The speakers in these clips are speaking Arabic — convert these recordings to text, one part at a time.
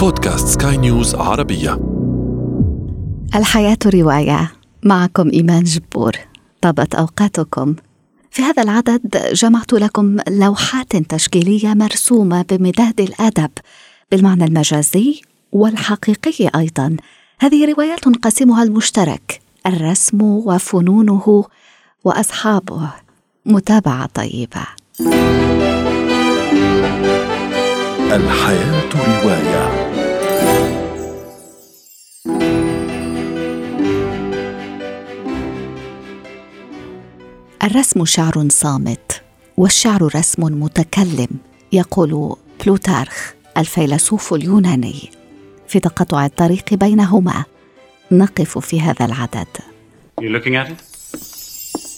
بودكاست سكاي نيوز عربية. الحياة رواية. معكم إيمان جبور. طابت أوقاتكم. في هذا العدد جمعت لكم لوحات تشكيلية مرسومة بمداد الأدب بالمعنى المجازي والحقيقي أيضا. هذه روايات قسمها المشترك الرسم وفنونه وأصحابه. متابعة طيبة. الحياة رواية. الرسم شعر صامت والشعر رسم متكلم يقول بلوتارخ الفيلسوف اليوناني في تقطع الطريق بينهما نقف في هذا العدد You looking at it?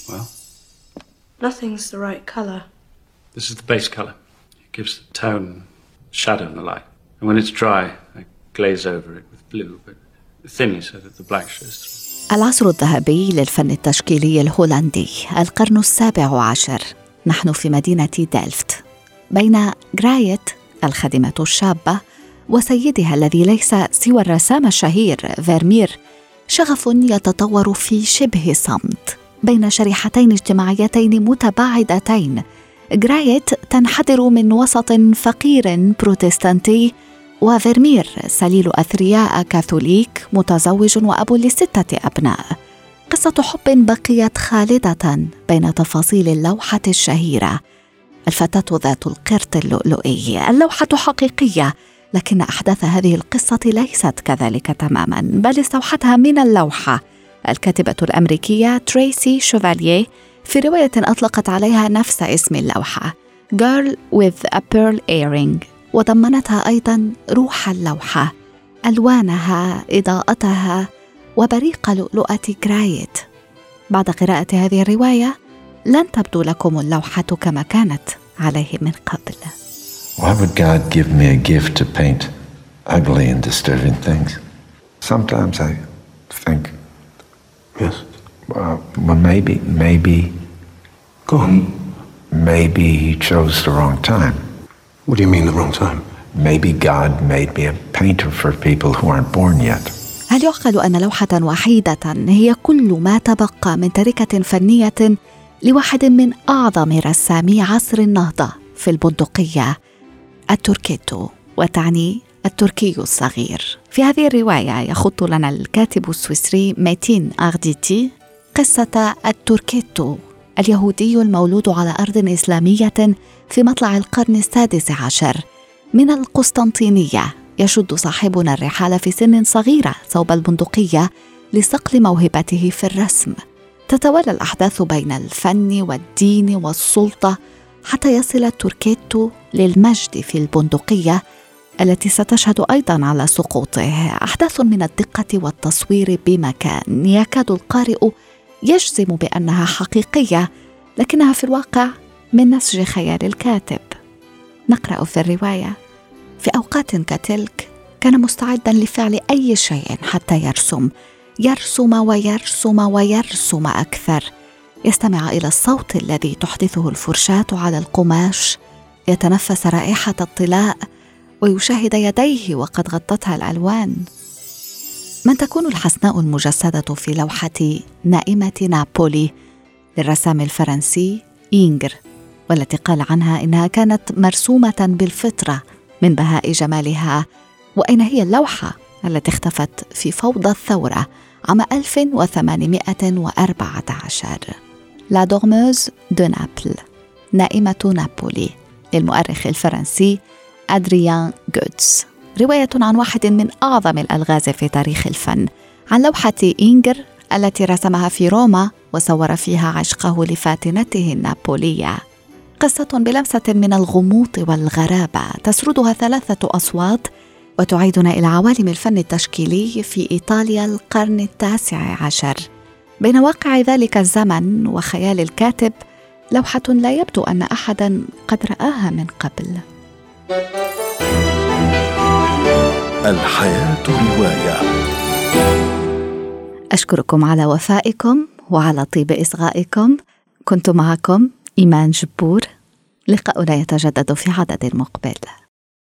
Well, Nothing's the right colour. this is the base color. It gives the tone, shadow, and the light. And when it's dry, I glaze over it with blue, but thinly so that the black shows through. العصر الذهبي للفن التشكيلي الهولندي القرن السابع عشر. نحن في مدينة ديلفت. بين جرايت الخادمة الشابة وسيدها الذي ليس سوى الرسام الشهير فيرمير شغف يتطور في شبه صمت. بين شريحتين اجتماعيتين متباعدتين جرايت تنحدر من وسط فقير بروتستانتي وفيرمير سليل أثرياء كاثوليك متزوج وأب لستة أبناء. قصة حب بقيت خالدة بين تفاصيل اللوحة الشهيرة. الفتاة ذات القرط اللؤلؤي. اللوحة حقيقية لكن أحداث هذه القصة ليست كذلك تماما بل استوحتها من اللوحة. الكاتبة الأمريكية تريسي شوفاليه في رواية أطلقت عليها نفس اسم اللوحة. Girl with a Pearl Earring. وضمنتها أيضا روح اللوحه الوانها اضاءتها وبريق لؤلؤه جرايت بعد قراءه هذه الروايه لن تبدو لكم اللوحه كما كانت عليه من قبل Why would God give me a gift to paint ugly and disturbing things? Sometimes I think, Yes. well, well maybe, maybe, Go on. maybe He chose the wrong time. What do you mean the wrong time? Maybe God made me a painter for people who aren't born yet. هل يعقل أن لوحة وحيده هي كل ما تبقى من تركة فنية لواحد من أعظم رسامي عصر النهضة في البندقية التوركيتو وتعني التركي الصغير في هذه الرواية يخط لنا الكاتب السويسري ميتين أغديتي قصة التوركيتو اليهودي المولود على أرض إسلامية في مطلع القرن السادس عشر من القسطنطينية يشد صاحبنا الرحال في سن صغيرة صوب البندقية لصقل موهبته في الرسم. تتوالى الأحداث بين الفن والدين والسلطة حتى يصل توركيتو للمجد في البندقية التي ستشهد أيضا على سقوطه. أحداث من الدقة والتصوير بمكان يكاد القارئ يجزم بأنها حقيقية لكنها في الواقع من نسج خيال الكاتب. نقرأ في الرواية. في أوقات كتلك كان مستعدا لفعل أي شيء حتى يرسم. يرسم ويرسم ويرسم أكثر. يستمع إلى الصوت الذي تحدثه الفرشاة على القماش. يتنفس رائحة الطلاء ويشاهد يديه وقد غطتها الألوان. من تكون الحسناء المجسدة في لوحة نائمة نابولي للرسام الفرنسي إينجر والتي قال عنها إنها كانت مرسومة بالفطرة من بهاء جمالها وأين هي اللوحة التي اختفت في فوضى الثورة عام 1814 La Dormeuse de Naples نائمة نابولي للمؤرخ الفرنسي أدريان جوتز رواية عن واحد من أعظم الألغاز في تاريخ الفن عن لوحة إينجر التي رسمها في روما وصور فيها عشقه لفاتنته النابولية. قصة بلمسة من الغموض والغرابة تسردها ثلاثة أصوات وتعيدنا إلى عوالم الفن التشكيلي في إيطاليا القرن التاسع عشر. بين واقع ذلك الزمن وخيال الكاتب لوحة لا يبدو أن أحدا قد رآها من قبل. الحياة رواية. أشكركم على وفائكم وعلى طيب إصغائكم. كنت معكم إيمان جبور. لقاؤنا يتجدد في عدد مقبل.